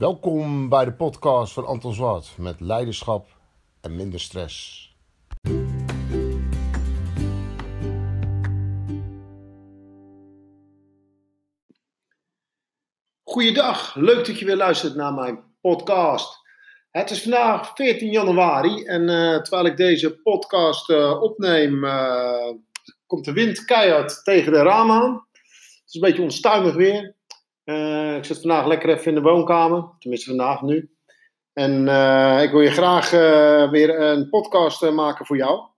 Welkom bij de podcast van Anton Zwart met leiderschap en minder stress. Goeiedag, leuk dat je weer luistert naar mijn podcast. Het is vandaag 14 januari en uh, terwijl ik deze podcast uh, opneem, uh, komt de wind keihard tegen de ramen aan. Het is een beetje onstuimig weer. Ik zit vandaag lekker even in de woonkamer, tenminste vandaag nu. En ik wil je graag weer een podcast maken voor jou.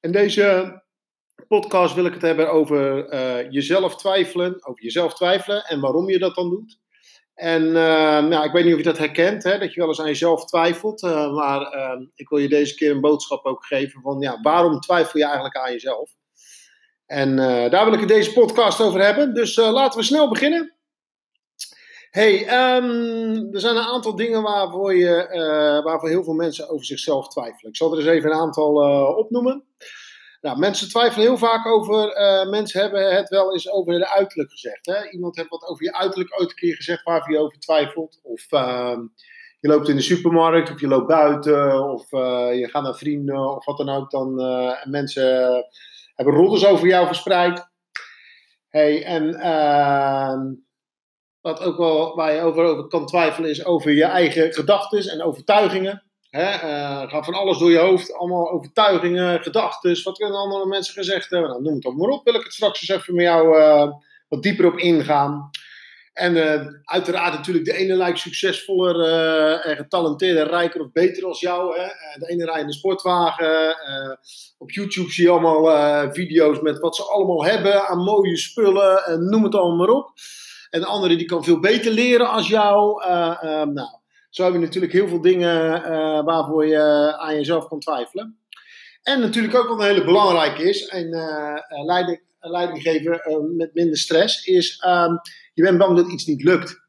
In deze podcast wil ik het hebben over jezelf twijfelen, over jezelf twijfelen en waarom je dat dan doet. En nou, ik weet niet of je dat herkent, hè, dat je wel eens aan jezelf twijfelt. Maar uh, ik wil je deze keer een boodschap ook geven van ja, waarom twijfel je eigenlijk aan jezelf? En daar wil ik het deze podcast over hebben. Dus laten we snel beginnen. Hey, um, er zijn een aantal dingen waarvoor, je, waarvoor heel veel mensen over zichzelf twijfelen. Ik zal er eens even een aantal opnoemen. Nou, mensen twijfelen heel vaak over, uh, mensen hebben het wel eens over de uiterlijk gezegd. Hè? Iemand heeft wat over je uiterlijk ooit een keer gezegd waar je over twijfelt. Of uh, je loopt in de supermarkt, of je loopt buiten, of je gaat naar vrienden, of wat dan ook. Dan, en mensen hebben roddels over jou verspreid. Hey, en ehm, wat ook wel waar je over, over kan twijfelen is over je eigen gedachten en overtuigingen. Hè, gaat van alles door je hoofd, allemaal overtuigingen, gedachten. Wat kunnen andere mensen gezegd hebben? Nou, noem het ook maar op. Wil ik het straks eens even met jou uh, wat dieper op ingaan. En uh, uiteraard natuurlijk, de ene lijkt succesvoller en getalenteerder, rijker of beter als jou. Hè? De ene rijdt de sportwagen. op YouTube zie je allemaal video's met wat ze allemaal hebben aan mooie spullen. En noem het allemaal maar op. En de andere die kan veel beter leren als jou. nou, zo heb je natuurlijk heel veel dingen uh, waarvoor je aan jezelf kan twijfelen. En natuurlijk ook wat een hele belangrijke is, en leiding, leiding geven met minder stress, is um, je bent bang dat iets niet lukt.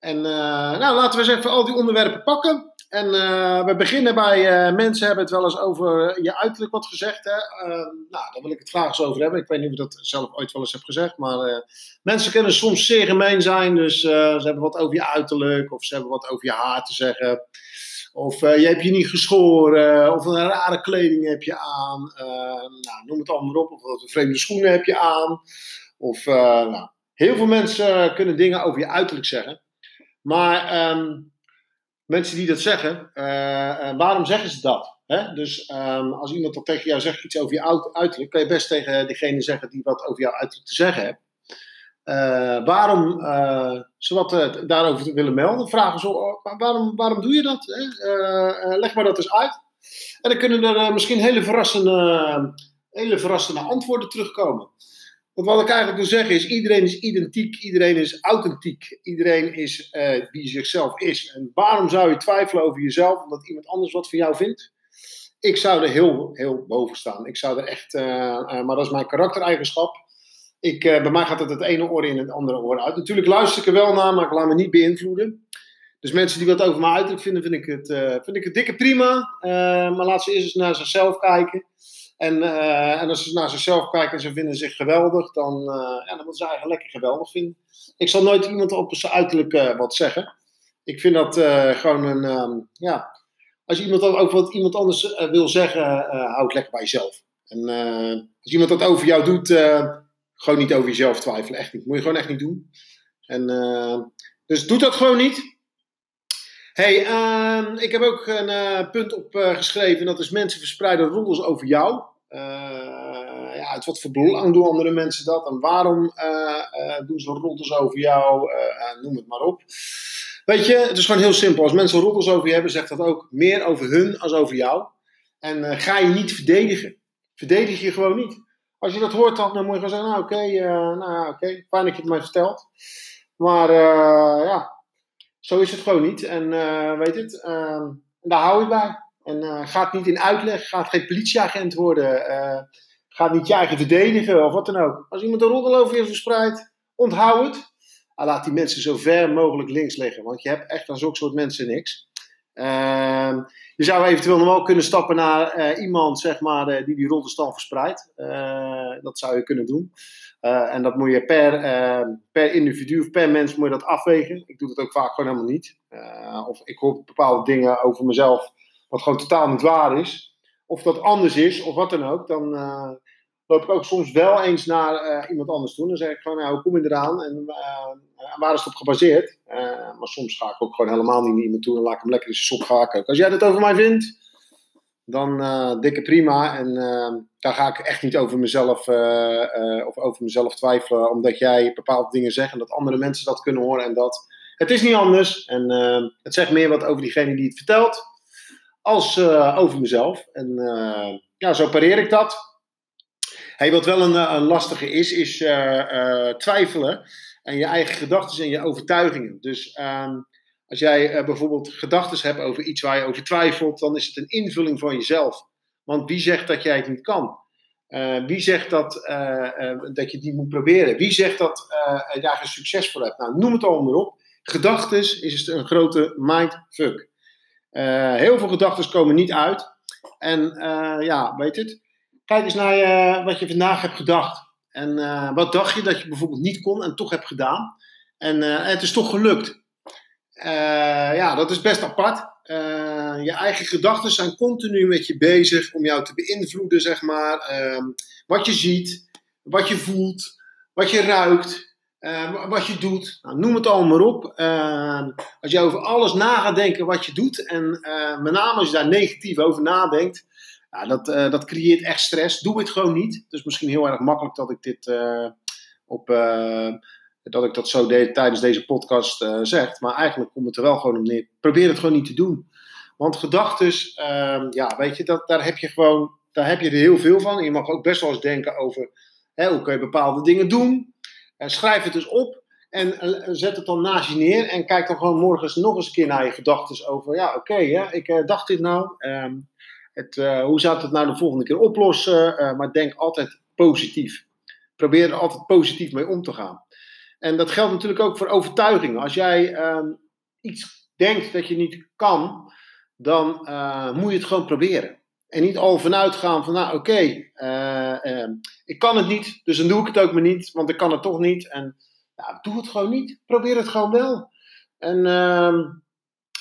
En nou, laten we eens even al die onderwerpen pakken. En uh, we beginnen bij uh, mensen hebben het wel eens over je uiterlijk wat gezegd. Hè? Uh, nou, daar wil ik het graag eens over hebben. Ik weet niet of ik dat zelf ooit wel eens heb gezegd. Maar mensen kunnen soms zeer gemeen zijn. Dus ze hebben wat over je uiterlijk. Of ze hebben wat over je haar te zeggen. Of je hebt je niet geschoren. Of een rare kleding heb je aan. nou, noem het allemaal op. Of wat vreemde schoenen heb je aan. Of nou, heel veel mensen kunnen dingen over je uiterlijk zeggen. Maar... Um, mensen die dat zeggen, uh, waarom zeggen ze dat? Hè? Dus um, als iemand dan tegen jou zegt iets over je uiterlijk, kan je best tegen degene zeggen die wat over jouw uiterlijk te zeggen heeft. Uh, waarom ze wat daarover willen melden, vragen ze oh, waarom, waarom doe je dat? Hè? leg maar dat eens uit. En dan kunnen er misschien hele verrassende, hele verrassende antwoorden terugkomen. Want wat ik eigenlijk wil zeggen is, iedereen is identiek, iedereen is authentiek, iedereen is uh, wie zichzelf is. En waarom zou je twijfelen over jezelf, omdat iemand anders wat van jou vindt? Ik zou er heel, heel boven staan. Ik zou er echt, uh, uh, maar dat is mijn karaktereigenschap. Ik, bij mij gaat het het ene oor in het andere oor uit. Natuurlijk luister ik er wel naar, maar ik laat me niet beïnvloeden. Dus mensen die wat over mij uiterlijk vinden, vind ik het, vind ik het dikke prima. maar laat ze eerst eens naar zichzelf kijken. En, uh, en als ze naar zichzelf kijken en ze vinden zich geweldig, dan, uh, ja, dan moeten ze eigenlijk lekker geweldig vinden. Ik zal nooit iemand op zijn uiterlijk uh, wat zeggen. Ik vind dat gewoon een, um, ja, als iemand ook wat iemand anders wil zeggen, hou het lekker bij jezelf. En als iemand dat over jou doet, gewoon niet over jezelf twijfelen, echt niet. Moet je gewoon echt niet doen. En, dus doe dat gewoon niet. Hey, uh, ik heb ook een punt opgeschreven. Dat is mensen verspreiden roddels over jou. Uh, ja, uit wat voor belang doen andere mensen dat? En waarom uh, doen ze roddels over jou? noem het maar op. Weet je, het is gewoon heel simpel. Als mensen roddels over je hebben, zegt dat ook meer over hun als over jou. En ga je niet verdedigen. Verdedig je gewoon niet. Als je dat hoort, dan, moet je gewoon zeggen: Nou, oké, nou, oké, fijn dat je het mij vertelt. Maar ja, zo is het gewoon niet. En weet het, ehm, daar hou je bij. En uh, gaat niet in uitleg, gaat geen politieagent worden, uh, gaat niet je eigen verdedigen of wat dan ook. Als iemand een roddel over je verspreidt, onthoud het. En laat die mensen zo ver mogelijk links liggen, want je hebt echt aan zulke soort mensen niks. Ehm, je zou eventueel nog wel kunnen stappen naar eh, iemand zeg maar, die die rollenstand verspreidt. Dat zou je kunnen doen. en dat moet je per, per individu of per mens moet je dat afwegen. Ik doe dat ook vaak gewoon helemaal niet. of ik hoor bepaalde dingen over mezelf wat gewoon totaal niet waar is. Of dat anders is, of wat dan ook. Dan, loop ik ook soms wel eens naar uh, iemand anders toe. Dan zeg ik gewoon, nou, hoe kom je eraan en uh, waar is het op gebaseerd? Maar soms ga ik ook gewoon helemaal niet naar iemand toe en laat ik hem lekker in zijn sop gaan Als jij dat over mij vindt, dan dikke prima. En daar ga ik echt niet over mezelf, of over mezelf twijfelen, omdat jij bepaalde dingen zegt en dat andere mensen dat kunnen horen en dat. Het is niet anders en het zegt meer wat over diegene die het vertelt, als over mezelf. En ja, zo pareer ik dat. Hey, wat wel een, eh, een lastige is, is twijfelen aan je eigen gedachten en je overtuigingen. Dus ehm, als jij bijvoorbeeld gedachten hebt over iets waar je over twijfelt, dan is het een invulling van jezelf. Want wie zegt dat jij het niet kan? wie zegt dat, dat je niet moet proberen? Wie zegt dat je daar geen succes voor hebt? Nou, noem het allemaal maar op. Gedachten is een grote mindfuck. Heel veel gedachten komen niet uit. En ja, weet het. Kijk eens naar je, wat je vandaag hebt gedacht. En wat dacht je dat je bijvoorbeeld niet kon en toch hebt gedaan. En het is toch gelukt. Ja, dat is best apart. je eigen gedachten zijn continu met je bezig om jou te beïnvloeden, zeg maar. Ehm, wat je ziet, wat je voelt, wat je ruikt, wat je doet. Nou, noem het allemaal maar op. Ehm, als je over alles na gaat denken wat je doet, en met name als je daar negatief over nadenkt, ja, dat, uh, dat creëert echt stress. Doe het gewoon niet. Het is misschien heel erg makkelijk dat ik dit op. Dat ik dat zo de, tijdens deze podcast zeg. Maar eigenlijk komt het er wel gewoon om neer. Probeer het gewoon niet te doen. Want gedachten, ehm, ja, weet je, dat, daar heb je gewoon. Daar heb je er heel veel van. je mag ook best wel eens denken over. Hè, hoe kun je bepaalde dingen doen? Schrijf het dus op. En zet het dan naast je neer. En kijk dan gewoon morgens nog eens een keer naar je gedachten over. Ja, oké, ik dacht dit nou. Um, het, hoe zou het nou de volgende keer oplossen? Maar denk altijd positief. Probeer er altijd positief mee om te gaan. En dat geldt natuurlijk ook voor overtuigingen. Als jij uh, iets denkt dat je niet kan, dan moet je het gewoon proberen. En niet al vanuit gaan van, nou oké, okay, ehm, ik kan het niet, dus dan doe ik het ook maar niet, want ik kan het toch niet. En ja, doe het gewoon niet. Probeer het gewoon wel. En ehm,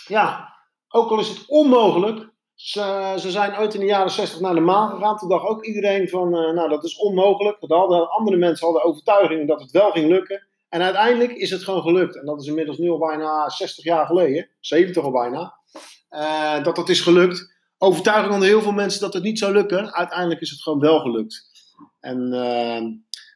ja, ook al is het onmogelijk, ze, ze, zijn ooit in de jaren 60 naar de maan gegaan. Toen dacht ook iedereen van, uh, nou dat is onmogelijk. Hadden, andere mensen hadden overtuiging dat het wel ging lukken. En uiteindelijk is het gewoon gelukt. En dat is inmiddels nu al bijna 60 jaar geleden, 70 al bijna, dat dat is gelukt. Overtuiging van heel veel mensen dat het niet zou lukken. Uiteindelijk is het gewoon wel gelukt. En uh,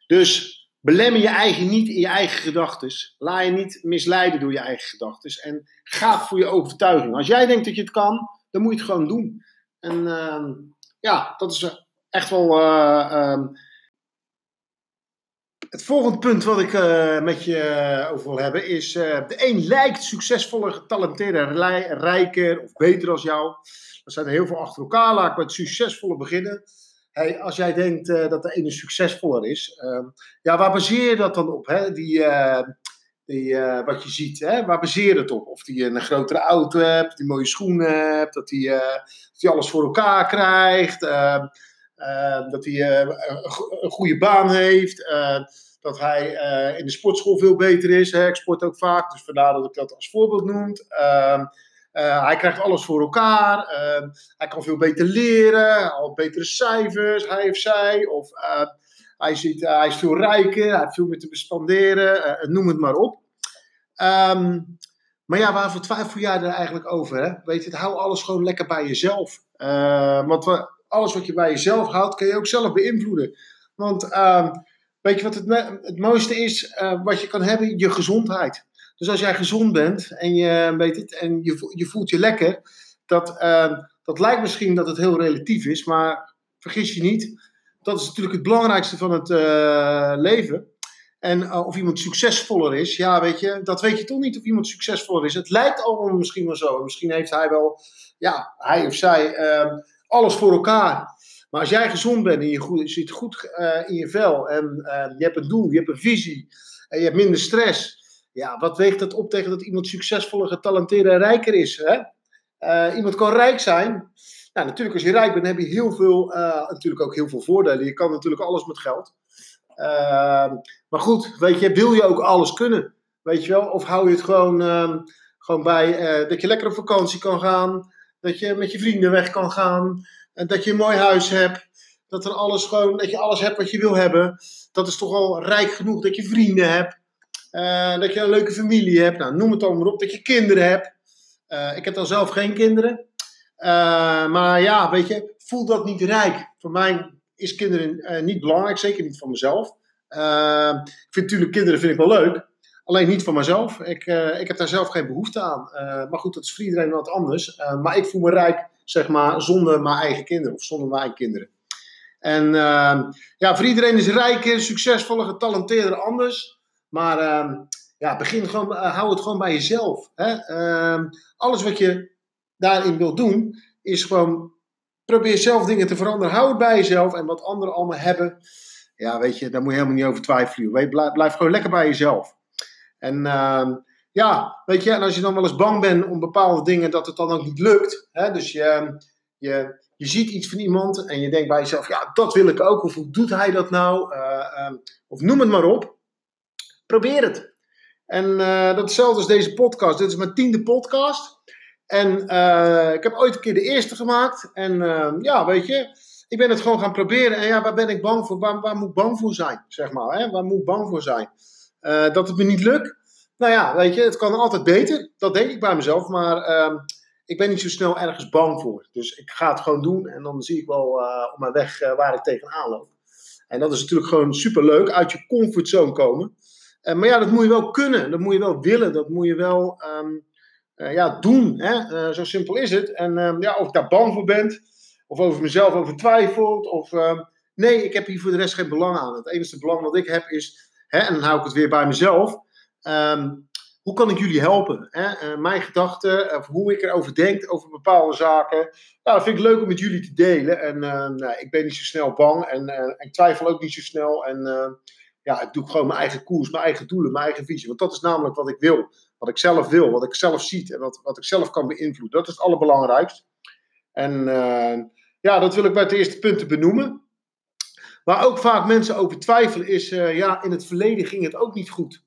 dus belemmer je eigen niet in je eigen gedachten. Laat je niet misleiden door je eigen gedachten. En ga voor je overtuiging. Als jij denkt dat je het kan, dan moet je het gewoon doen. En ehm, ja, dat is echt wel. Uh, um, het volgende punt wat ik uh, met je eh, over wil hebben is: uh, de een lijkt succesvoller, getalenteerder, rijker of beter als jou. Er zijn er heel veel achter elkaar. Laat ik met succesvoller beginnen. Als jij denkt dat de ene succesvoller is, ehm, ja, waar baseer je dat dan op? Hè? Die, die, wat je ziet, hè? waar baseert het op? Of die een grotere auto hebt, die mooie schoenen hebt, dat uh, dat alles voor elkaar krijgt, uh, dat hij een goede baan heeft, dat hij in de sportschool veel beter is. Hè? Ik sport ook vaak, dus vandaar dat ik dat als voorbeeld noem. Ehm, hij krijgt alles voor elkaar, ehm, hij kan veel beter leren, al betere cijfers, hij of zij. Of hij, ziet, hij is veel rijker, hij heeft veel meer te bespanderen, noem het maar op. Um, maar ja, waarvoor twijfel jij er eigenlijk over? Hè? Weet je, hou alles gewoon lekker bij jezelf. Want we, alles wat je bij jezelf houdt, kun je ook zelf beïnvloeden. Want uh, weet je wat het, het mooiste is uh, wat je kan hebben? Je gezondheid. Dus als jij gezond bent en je, weet het, en je, je voelt je lekker, dat, ehm, dat lijkt misschien dat het heel relatief is, maar vergis je niet, dat is natuurlijk het belangrijkste van het eh, leven. En uh, of iemand succesvoller is, ja, weet je, dat weet je toch niet of iemand succesvoller is. Het lijkt allemaal misschien wel zo. Misschien heeft hij wel, ja, hij of zij, uh, alles voor elkaar. Maar als jij gezond bent en je, goed, zit goed uh, in je vel en uh, je hebt een doel, je hebt een visie en je hebt minder stress. Ja, wat weegt dat op tegen dat iemand succesvoller, getalenteerder en rijker is? Hè? Eh, iemand kan rijk zijn. Nou, natuurlijk, als je rijk bent, heb je heel veel, eh, natuurlijk ook heel veel voordelen. Je kan natuurlijk alles met geld. Maar goed, weet je, wil je ook alles kunnen? Weet je wel? Of hou je het gewoon, uh, gewoon bij dat je lekker op vakantie kan gaan, dat je met je vrienden weg kan gaan, en dat je een mooi huis hebt, dat, er alles gewoon, dat je alles hebt wat je wil hebben. Dat is toch al rijk genoeg dat je vrienden hebt, uh, dat je een leuke familie hebt, nou, noem het maar op, dat je kinderen hebt. ik heb dan zelf geen kinderen, maar ja, weet je, voel dat niet rijk. Voor mij is kinderen niet belangrijk, zeker niet voor mezelf. ik vind natuurlijk kinderen vind ik wel leuk, Alleen niet voor mezelf. Ik, uh, ik heb daar zelf geen behoefte aan. Uh, maar goed, dat is voor iedereen wat anders. Uh, maar ik voel me rijk, zeg maar, zonder mijn eigen kinderen of zonder mijn kinderen. En ja, voor iedereen is rijker, succesvoller, getalenteerder anders. Maar ehm, ja, begin gewoon, hou het gewoon bij jezelf. Hè? Ehm, alles wat je daarin wilt doen, is gewoon probeer zelf dingen te veranderen. Hou het bij jezelf en wat anderen allemaal hebben. Ja, weet je, daar moet je helemaal niet over twijfelen. Blijf gewoon lekker bij jezelf. En uh, ja, weet je, en als je dan wel eens bang bent om bepaalde dingen, dat het dan ook niet lukt. Hè? Dus je, je, je ziet iets van iemand en je denkt bij jezelf, ja, dat wil ik ook. Of hoe doet hij dat nou? Uh, uh, of noem het maar op. Probeer het. En uh, is als deze podcast. Dit is mijn tiende podcast. En ik heb ooit een keer de eerste gemaakt. En ehm, ja, weet je, ik ben het gewoon gaan proberen. En ja, waar ben ik bang voor? Waar, waar moet ik bang voor zijn? Zeg maar, hè? Waar moet ik bang voor zijn? Uh, dat het me niet lukt. Nou ja, weet je, het kan altijd beter. Dat denk ik bij mezelf. Maar uh, ik ben niet zo snel ergens bang voor. Dus ik ga het gewoon doen. En dan zie ik wel uh, op mijn weg uh, waar ik tegenaan loop. En dat is natuurlijk gewoon super leuk. Uit je comfortzone komen. maar ja, dat moet je wel kunnen. Dat moet je wel willen. Dat moet je wel um, ja, doen. Hè? zo simpel is het. En um, ja, of ik daar bang voor ben. Of over mezelf over twijfelt. Of ehm, nee, ik heb hier voor de rest geen belang aan. Het enige belang wat ik heb is Hè, en dan hou ik het weer bij mezelf. Um, hoe kan ik jullie helpen? Hè? Uh, mijn gedachten, of hoe ik erover denk, over bepaalde zaken. Nou, dat vind ik leuk om met jullie te delen. En uh, nou, ik ben niet zo snel bang en, ik twijfel ook niet zo snel. En ja, ik doe gewoon mijn eigen koers, mijn eigen doelen, mijn eigen visie. Want dat is namelijk wat ik wil. Wat ik zelf wil, wat ik zelf zie en wat, wat ik zelf kan beïnvloeden. Dat is het allerbelangrijkste. En ja, dat wil ik bij het eerste punten benoemen. Waar ook vaak mensen over twijfelen is, uh, ja, in het verleden ging het ook niet goed.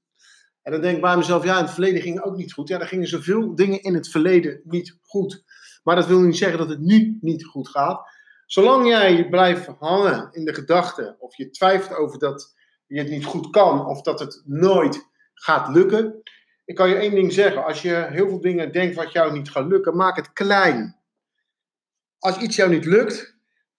En dan denk ik bij mezelf, ja, in het verleden ging het ook niet goed. Ja, er gingen zoveel dingen in het verleden niet goed. Maar dat wil niet zeggen dat het nu niet goed gaat. Zolang jij blijft hangen in de gedachte, of je twijfelt over dat je het niet goed kan, of dat het nooit gaat lukken. Ik kan je één ding zeggen, als je heel veel dingen denkt wat jou niet gaat lukken, maak het klein. Als iets jou niet lukt,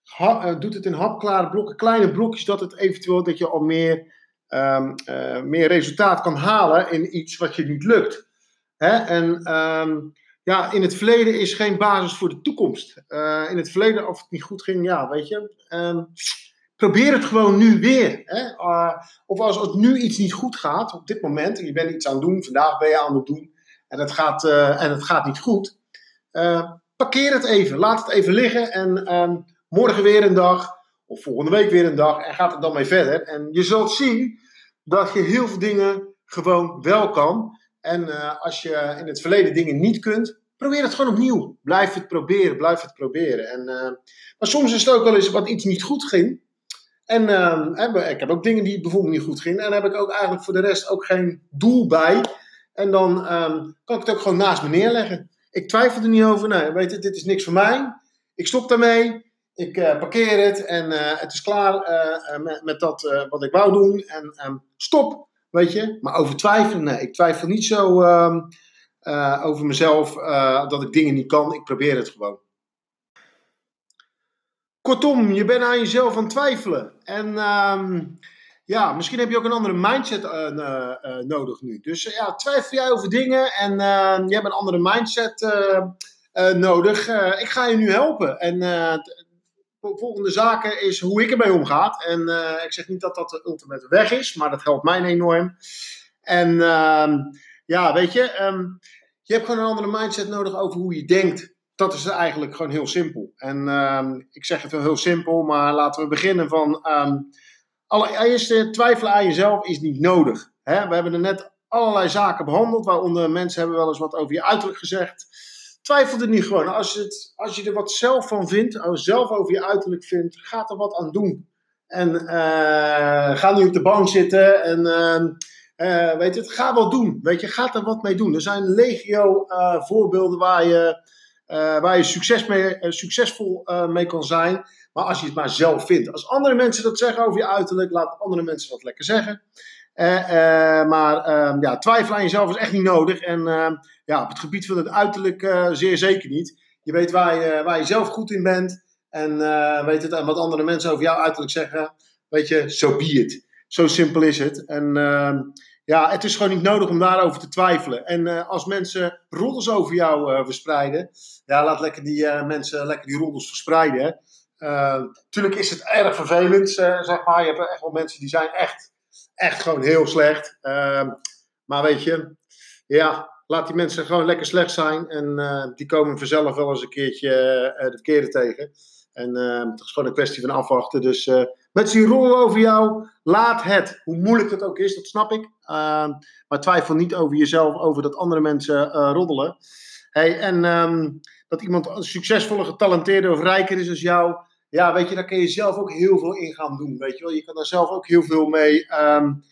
ha, uh, doet het in hapklare blokken, kleine blokjes, dat het eventueel dat je al meer, um, uh, meer resultaat kan halen in iets wat je niet lukt. Hè? En um, ja, in het verleden is geen basis voor de toekomst. Uh, in het verleden, of het niet goed ging, ja, weet je. Um, probeer het gewoon nu weer. Hè? of als, als nu iets niet goed gaat, op dit moment, en je bent iets aan het doen, vandaag ben je aan het doen, en het gaat, en het gaat niet goed. parkeer het even, laat het even liggen en morgen weer een dag, of volgende week weer een dag, en gaat het dan mee verder. En je zult zien dat je heel veel dingen gewoon wel kan. En uh, als je in het verleden dingen niet kunt, probeer het gewoon opnieuw. Blijf het proberen, blijf het proberen. En, uh, maar soms is het ook wel eens wat iets niet goed ging. En uh, ik heb ook dingen die bijvoorbeeld niet goed gingen. En dan heb ik ook eigenlijk voor de rest ook geen doel bij. En dan um, kan ik het ook gewoon naast me neerleggen. Ik twijfel er niet over. Nee, weet je, dit is niks voor mij. Ik stop daarmee. Ik uh, parkeer het en uh, het is klaar uh, met, met, dat wat ik wou doen. En um, stop, weet je. Maar over twijfelen, nee. Ik twijfel niet zo um, over mezelf dat ik dingen niet kan. Ik probeer het gewoon. Kortom, je bent aan jezelf aan het twijfelen. En um, ja, misschien heb je ook een andere mindset nodig nu. Dus ja, twijfel jij over dingen en je hebt een andere mindset nodig. ik ga je nu helpen. En volgende zaken is hoe ik ermee omga. En uh, ik zeg niet dat dat de ultimate weg is, maar dat helpt mij enorm. En uh, ja, weet je, um, je hebt gewoon een andere mindset nodig over hoe je denkt. Dat is eigenlijk gewoon heel simpel. En uh, ik zeg het wel heel simpel, maar laten we beginnen van... Allereerst, twijfelen aan jezelf is niet nodig. Hè? We hebben er net allerlei zaken behandeld, waaronder mensen hebben wel eens wat over je uiterlijk gezegd twijfel er niet gewoon. Als je, het, als je er wat zelf van vindt, je zelf over je uiterlijk vindt, ga er wat aan doen. En eh, ga niet op de bank zitten en ehm, eh, weet het, ga wat doen. Weet je, ga er wat mee doen. Er zijn legio eh, voorbeelden waar je, waar je succes mee, succesvol mee kan zijn. Maar als je het maar zelf vindt. Als andere mensen dat zeggen over je uiterlijk, laat andere mensen dat lekker zeggen. maar ehm, ja, twijfel aan jezelf is echt niet nodig. En ehm, ja, op het gebied van het uiterlijk zeer zeker niet. Je weet waar je, waar je zelf goed in bent. En, uh, weet het, en wat andere mensen over jou uiterlijk zeggen, weet je, zo so be. Zo simpel is het. En uh, ja, het is gewoon niet nodig om daarover te twijfelen. En uh, als mensen roddels over jou verspreiden, ja, laat lekker die mensen lekker die roddels verspreiden. Tuurlijk is het erg vervelend, zeg maar. Je hebt echt wel mensen die zijn echt, echt gewoon heel slecht. Ehm, maar weet je, ja, laat die mensen gewoon lekker slecht zijn. En die komen vanzelf wel eens een keertje de verkeerde tegen. En uh, het is gewoon een kwestie van afwachten. Dus uh, met die rollen over jou, laat het. Hoe moeilijk het ook is, dat snap ik. Uh, maar twijfel niet over jezelf, over dat andere mensen uh, roddelen. Hey, en um, dat iemand succesvoller, getalenteerder of rijker is als jou. Ja, weet je, daar kun je zelf ook heel veel in gaan doen. Weet je wel, je kan daar zelf ook heel veel mee, um,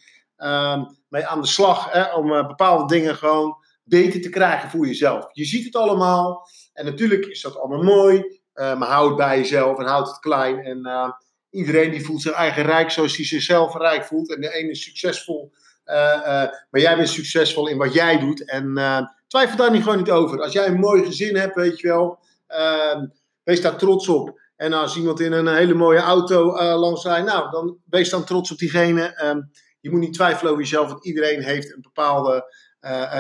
mee aan de slag. Hè, om uh, bepaalde dingen gewoon beter te krijgen voor jezelf. Je ziet het allemaal. En natuurlijk is dat allemaal mooi. Uh, maar houd het bij jezelf en houd het klein. En uh, iedereen die voelt zich eigen rijk zoals hij zichzelf rijk voelt. En de ene is succesvol, uh, maar jij bent succesvol in wat jij doet. En twijfel daar niet gewoon niet over. Als jij een mooi gezin hebt, weet je wel, ehm, wees daar trots op. En als iemand in een hele mooie auto langs rijdt, nou, dan wees dan trots op diegene. Um, je moet niet twijfelen over jezelf, want iedereen heeft een bepaalde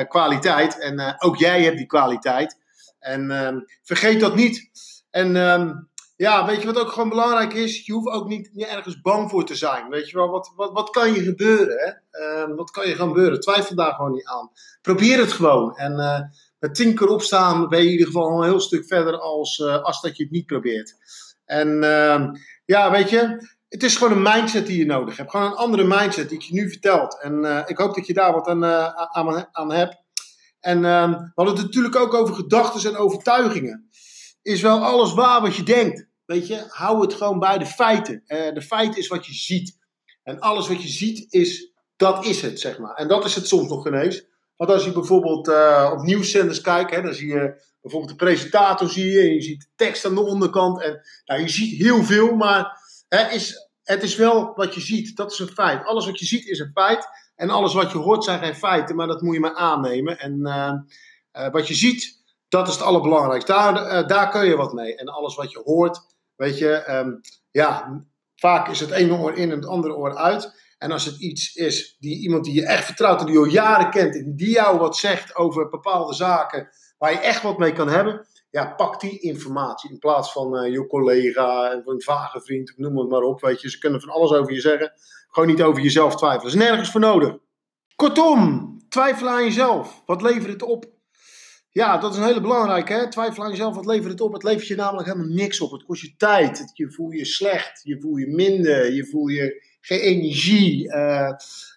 kwaliteit. En ook jij hebt die kwaliteit. En ehm, vergeet dat niet. En um, ja, weet je wat ook gewoon belangrijk is? Je hoeft ook niet, niet ergens bang voor te zijn. Weet je wel, wat, wat, wat kan je gebeuren? Hè? Um, wat kan je gaan gebeuren? Twijfel daar gewoon niet aan. Probeer het gewoon. En met tien keer opstaan ben je in ieder geval al een heel stuk verder als, als dat je het niet probeert. En ja, weet je, het is gewoon een mindset die je nodig hebt. Gewoon een andere mindset die ik je nu vertelt. En uh, ik hoop dat je daar wat aan, aan, aan hebt. En ehm, we hadden het natuurlijk ook over gedachten en overtuigingen is wel alles waar wat je denkt. Weet je, hou het gewoon bij de feiten. Uh, de feit is wat je ziet. En alles wat je ziet is, dat is het, zeg maar. En dat is het soms nog ineens. Want als je bijvoorbeeld uh, op nieuwszenders kijkt, hè, dan zie je bijvoorbeeld de presentator zie je, en je ziet de tekst aan de onderkant. En nou, je ziet heel veel, maar is, het is wel wat je ziet. Dat is een feit. Alles wat je ziet is een feit. En alles wat je hoort zijn geen feiten, maar dat moet je maar aannemen. En uh, wat je ziet, dat is het allerbelangrijkste. Daar, uh, daar kun je wat mee. En alles wat je hoort, weet je, um, ja, vaak is het ene oor in en het andere oor uit. En als het iets is, die iemand die je echt vertrouwt en die je al jaren kent, en die jou wat zegt over bepaalde zaken waar je echt wat mee kan hebben, ja, pak die informatie in plaats van uh, je collega en een vage vriend, noem het maar op. Weet je, ze kunnen van alles over je zeggen, gewoon niet over jezelf twijfelen. Er is nergens voor nodig. Kortom, twijfel aan jezelf. Wat levert het op? Ja, dat is een hele belangrijke. Hè? Twijfel aan jezelf, wat levert het op? Het levert je namelijk helemaal niks op. Het kost je tijd. Je voel je slecht. Je voel je minder. Je voel je geen energie. Uh,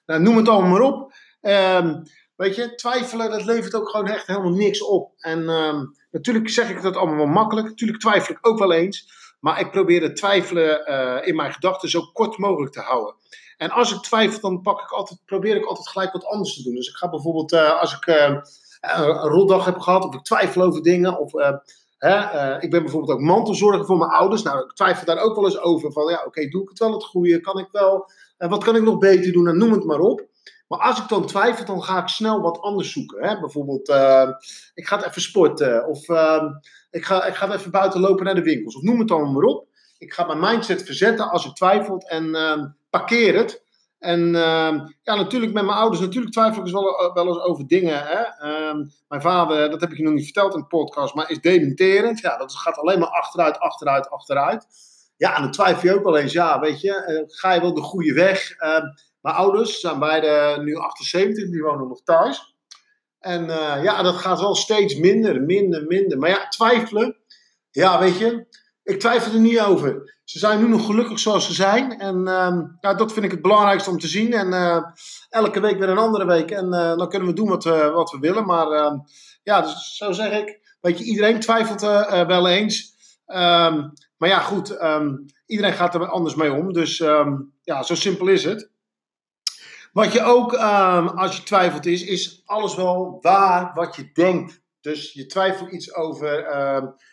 nou, noem het allemaal maar op. Um, weet je, twijfelen, dat levert ook gewoon echt helemaal niks op. En um, natuurlijk zeg ik dat allemaal wel makkelijk. Natuurlijk twijfel ik ook wel eens. Maar ik probeer het twijfelen uh, in mijn gedachten zo kort mogelijk te houden. En als ik twijfel, dan pak ik altijd, probeer ik altijd gelijk wat anders te doen. Dus ik ga bijvoorbeeld, uh, als ik een rotdag heb gehad, of ik twijfel over dingen. Of, hè, ik ben bijvoorbeeld ook mantelzorger voor mijn ouders. Nou, ik twijfel daar ook wel eens over. Van ja, oké, doe ik het wel het goede? Kan ik wel? Wat kan ik nog beter doen? En noem het maar op. Maar als ik dan twijfel, dan ga ik snel wat anders zoeken. Hè? Bijvoorbeeld, ik ga het even sporten. Of ehm, ik, ga, ik ga even buiten lopen naar de winkels. Of noem het dan maar op. Ik ga mijn mindset verzetten als ik twijfelt en ehm, parkeer het. En uh, ja, natuurlijk met mijn ouders, natuurlijk twijfel ik wel, eh, wel eens over dingen. Hè? Uh, mijn vader, dat heb ik je nog niet verteld in de podcast, maar is dementerend. Ja, dat gaat alleen maar achteruit, achteruit, achteruit. Ja, en dan twijfel je ook wel eens, ja, weet je, uh, ga je wel de goede weg? Ehm, mijn ouders zijn beide nu 78, die wonen nog thuis. En uh, ja, dat gaat wel steeds minder, minder, minder. Maar ja, twijfelen, ja, weet je, ik twijfel er niet over. Ze zijn nu nog gelukkig zoals ze zijn. En uh, ja, dat vind ik het belangrijkste om te zien. En uh, elke week weer een andere week. En uh, dan kunnen we doen wat we, wat we willen. Maar ehm, ja, dus zo zeg ik. Weet je, iedereen twijfelt wel eens. Ehm, maar ja, goed, ehm, iedereen gaat er anders mee om. Dus ehm, ja, zo simpel is het. Wat je ook, als je twijfelt, is, is alles wel waar wat je denkt. Dus je twijfelt iets over,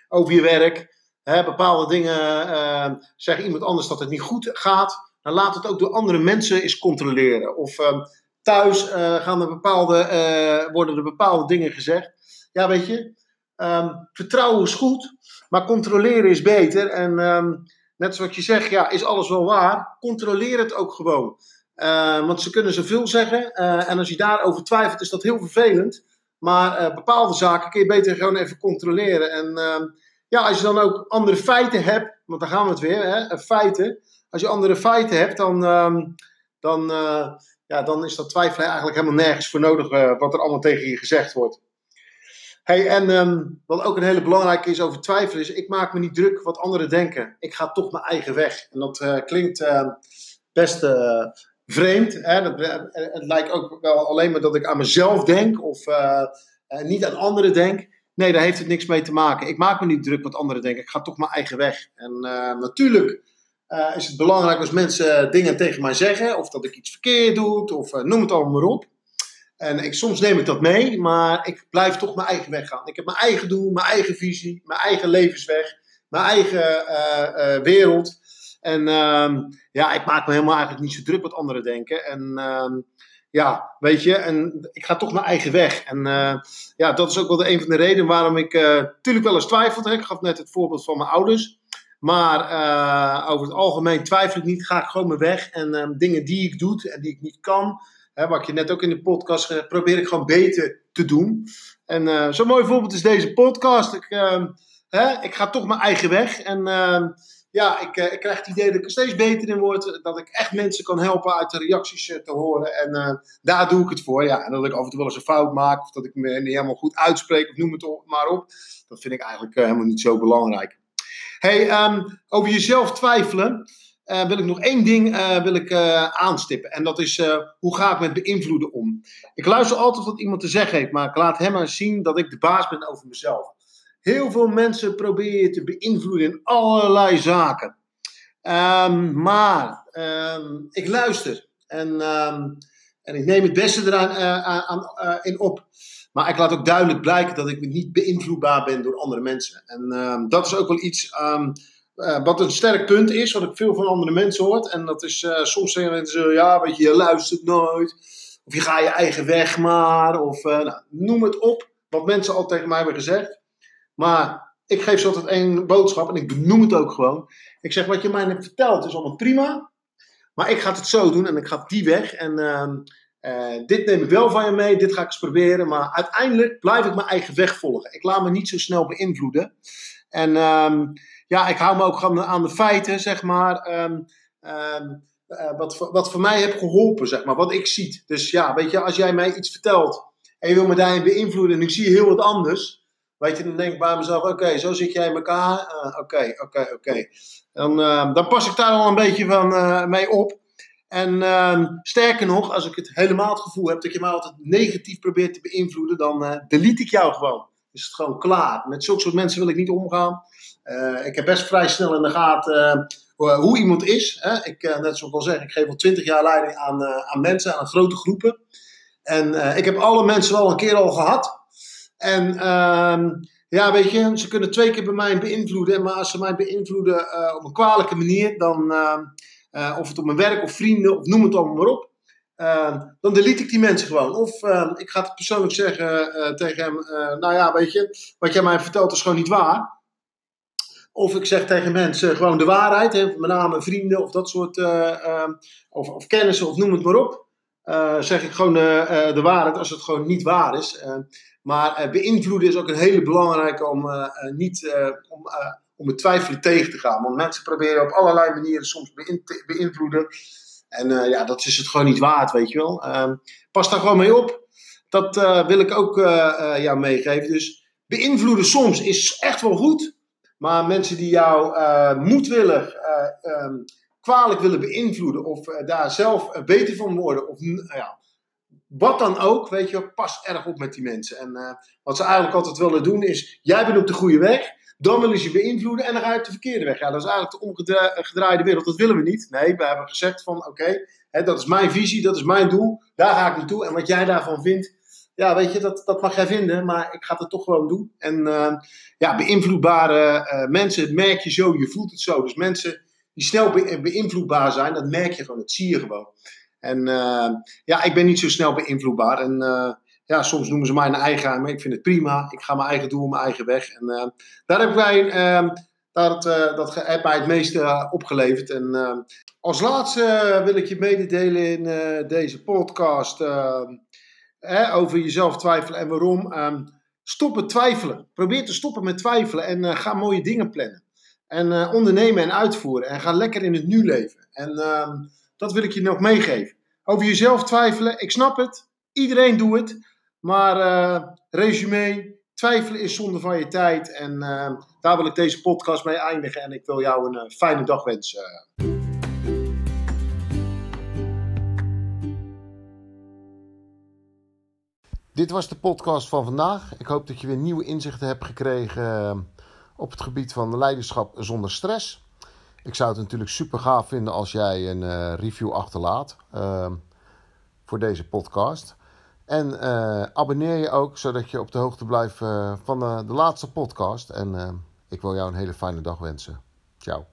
over je werk. Hè, bepaalde dingen uh, zegt iemand anders dat het niet goed gaat. Dan laat het ook door andere mensen eens controleren. Of thuis uh, gaan er bepaalde, uh, worden er bepaalde dingen gezegd. Ja, weet je, um, vertrouwen is goed, maar controleren is beter. En um, net zoals je zegt, ja, is alles wel waar? Controleer het ook gewoon. Uh, want ze kunnen zoveel zeggen. en als je daarover twijfelt, is dat heel vervelend. Maar bepaalde zaken kun je beter gewoon even controleren. En ehm, ja, als je dan ook andere feiten hebt, want daar gaan we het weer, hè, feiten. Als je andere feiten hebt, dan, dan ja, dan is dat twijfelen eigenlijk helemaal nergens voor nodig wat er allemaal tegen je gezegd wordt. Hey, en um, wat ook een hele belangrijke is over twijfelen, is ik maak me niet druk wat anderen denken. Ik ga toch mijn eigen weg. En dat klinkt best vreemd. Hè? Dat, het lijkt ook wel alleen maar dat ik aan mezelf denk of niet aan anderen denk. Nee, daar heeft het niks mee te maken. Ik maak me niet druk wat anderen denken. Ik ga toch mijn eigen weg. En natuurlijk is het belangrijk als mensen dingen tegen mij zeggen, of dat ik iets verkeerd doe, of noem het allemaal maar op. En ik, soms neem ik dat mee, maar ik blijf toch mijn eigen weg gaan. Ik heb mijn eigen doel, mijn eigen visie, mijn eigen levensweg, mijn eigen wereld. En ehm, ja, ik maak me helemaal eigenlijk niet zo druk wat anderen denken. En ehm, ja, weet je, en ik ga toch mijn eigen weg. En ja, dat is ook wel de, een van de redenen waarom ik natuurlijk wel eens twijfelde. Ik gaf net het voorbeeld van mijn ouders. Maar uh, over het algemeen twijfel ik niet, ga ik gewoon mijn weg. En um, dingen die ik doe en die ik niet kan, hè, wat je net ook in de podcast uh, probeer ik gewoon beter te doen. En uh, zo'n mooi voorbeeld is deze podcast. Ik, ehm, hè, ik ga toch mijn eigen weg. En ehm, ja, ik, ik krijg het idee dat ik er steeds beter in word. Dat ik echt mensen kan helpen uit de reacties te horen. En daar doe ik het voor. Ja, en dat ik af en toe wel eens een fout maak. Of dat ik me niet helemaal goed uitspreek. Of noem het maar op. Dat vind ik eigenlijk helemaal niet zo belangrijk. Hey, um, over jezelf twijfelen wil ik nog één ding wil ik, aanstippen. En dat is, hoe ga ik met beïnvloeden om? Ik luister altijd wat iemand te zeggen heeft, maar ik laat hem maar zien dat ik de baas ben over mezelf. Heel veel mensen proberen te beïnvloeden in allerlei zaken. Um, maar um, ik luister en, en ik neem het beste eraan aan, in op. Maar ik laat ook duidelijk blijken dat ik niet beïnvloedbaar ben door andere mensen. En dat is ook wel iets uh, wat een sterk punt is, wat ik veel van andere mensen hoor. En dat is soms zeggen mensen, ja, weet je, je luistert nooit. Of je gaat je eigen weg maar. Of eh, nou, noem het op, wat mensen al tegen mij hebben gezegd. Maar ik geef ze altijd één boodschap en ik benoem het ook gewoon. Ik zeg, wat je mij hebt verteld is allemaal prima. Maar ik ga het zo doen en ik ga die weg. En ehm, uh, dit neem ik wel van je mee, dit ga ik eens proberen. Maar uiteindelijk blijf ik mijn eigen weg volgen. Ik laat me niet zo snel beïnvloeden. En um, ja, ik hou me ook aan de feiten, zeg maar. Um, uh, wat, wat voor mij heeft geholpen, zeg maar. Wat ik zie. Dus ja, weet je, als jij mij iets vertelt. En je wil me daarin beïnvloeden. En ik zie heel wat anders. Weet je, dan denk ik bij mezelf: oké, zo zit jij in elkaar. Uh, oké, oké, oké. Dan, dan pas ik daar al een beetje van mee op. En uh, sterker nog, als ik het helemaal het gevoel heb dat je mij altijd negatief probeert te beïnvloeden, dan uh, delete ik jou gewoon. Is het gewoon klaar. Met zulke soort mensen wil ik niet omgaan. Uh, ik heb best vrij snel in de gaten uh, hoe iemand is. Hè? Ik, net zoals ik al zeg, ik geef al twintig jaar leiding aan, aan mensen, aan grote groepen. En ik heb alle mensen wel een keer al gehad. En ehm, ja, weet je, ze kunnen twee keer bij mij beïnvloeden. Maar als ze mij beïnvloeden op een kwalijke manier, dan ehm, uh, of het op mijn werk of vrienden, of noem het allemaal maar op. Uh, dan delete ik die mensen gewoon. Of ik ga het persoonlijk zeggen uh, tegen hem: Nou ja, weet je, wat jij mij vertelt is gewoon niet waar. Of ik zeg tegen mensen gewoon de waarheid, hè, met name vrienden of dat soort, ehm, of, of kennissen of noem het maar op. zeg ik gewoon de waarheid als het gewoon niet waar is. maar beïnvloeden is ook een hele belangrijke om niet om, om het twijfelen tegen te gaan. Want mensen proberen op allerlei manieren soms beïnvloeden. En ja, dat is het gewoon niet waard, weet je wel. Uh, pas daar gewoon mee op. Dat wil ik ook jou meegeven. Dus beïnvloeden soms is echt wel goed. Maar mensen die jou moedwillig, um, kwalijk willen beïnvloeden. Of daar zelf beter van worden. Of ja, wat dan ook, weet je, pas erg op met die mensen. En uh, wat ze eigenlijk altijd willen doen is, jij bent op de goede weg, dan willen ze je beïnvloeden en dan ga je op de verkeerde weg. Ja, dat is eigenlijk de omgedraaide wereld, dat willen we niet. Nee, we hebben gezegd van, oké, dat is mijn visie, dat is mijn doel, daar ga ik naartoe. En wat jij daarvan vindt, ja, weet je, dat, dat mag jij vinden, maar ik ga het toch gewoon doen. En ja, beïnvloedbare uh, mensen, merk je zo, je voelt het zo. Dus mensen die snel be beïnvloedbaar zijn, dat merk je gewoon, dat zie je gewoon. En uh, ja, ik ben niet zo snel beïnvloedbaar. En ja, soms noemen ze mij een eigen, maar ik vind het prima. Ik ga mijn eigen doen, mijn eigen weg. En daar heb wij, ehm, dat, dat heeft mij het meeste opgeleverd. En ehm, als laatste wil ik je mededelen in deze podcast ehm, over jezelf twijfelen en waarom. Stoppen twijfelen. Probeer te stoppen met twijfelen en ga mooie dingen plannen. En uh, ondernemen en uitvoeren. En ga lekker in het nu leven. En uh, dat wil ik je nog meegeven. Over jezelf twijfelen, ik snap het. Iedereen doet het. Maar uh, resume, twijfelen is zonde van je tijd. En ehm, daar wil ik deze podcast mee eindigen. En ik wil jou een fijne dag wensen. Dit was de podcast van vandaag. Ik hoop dat je weer nieuwe inzichten hebt gekregen eh, op het gebied van leiderschap zonder stress. Ik zou het natuurlijk super gaaf vinden als jij een uh, review achterlaat uh, voor deze podcast. En uh, abonneer je ook, zodat je op de hoogte blijft van de, de, laatste podcast. En ik wil jou een hele fijne dag wensen. Ciao.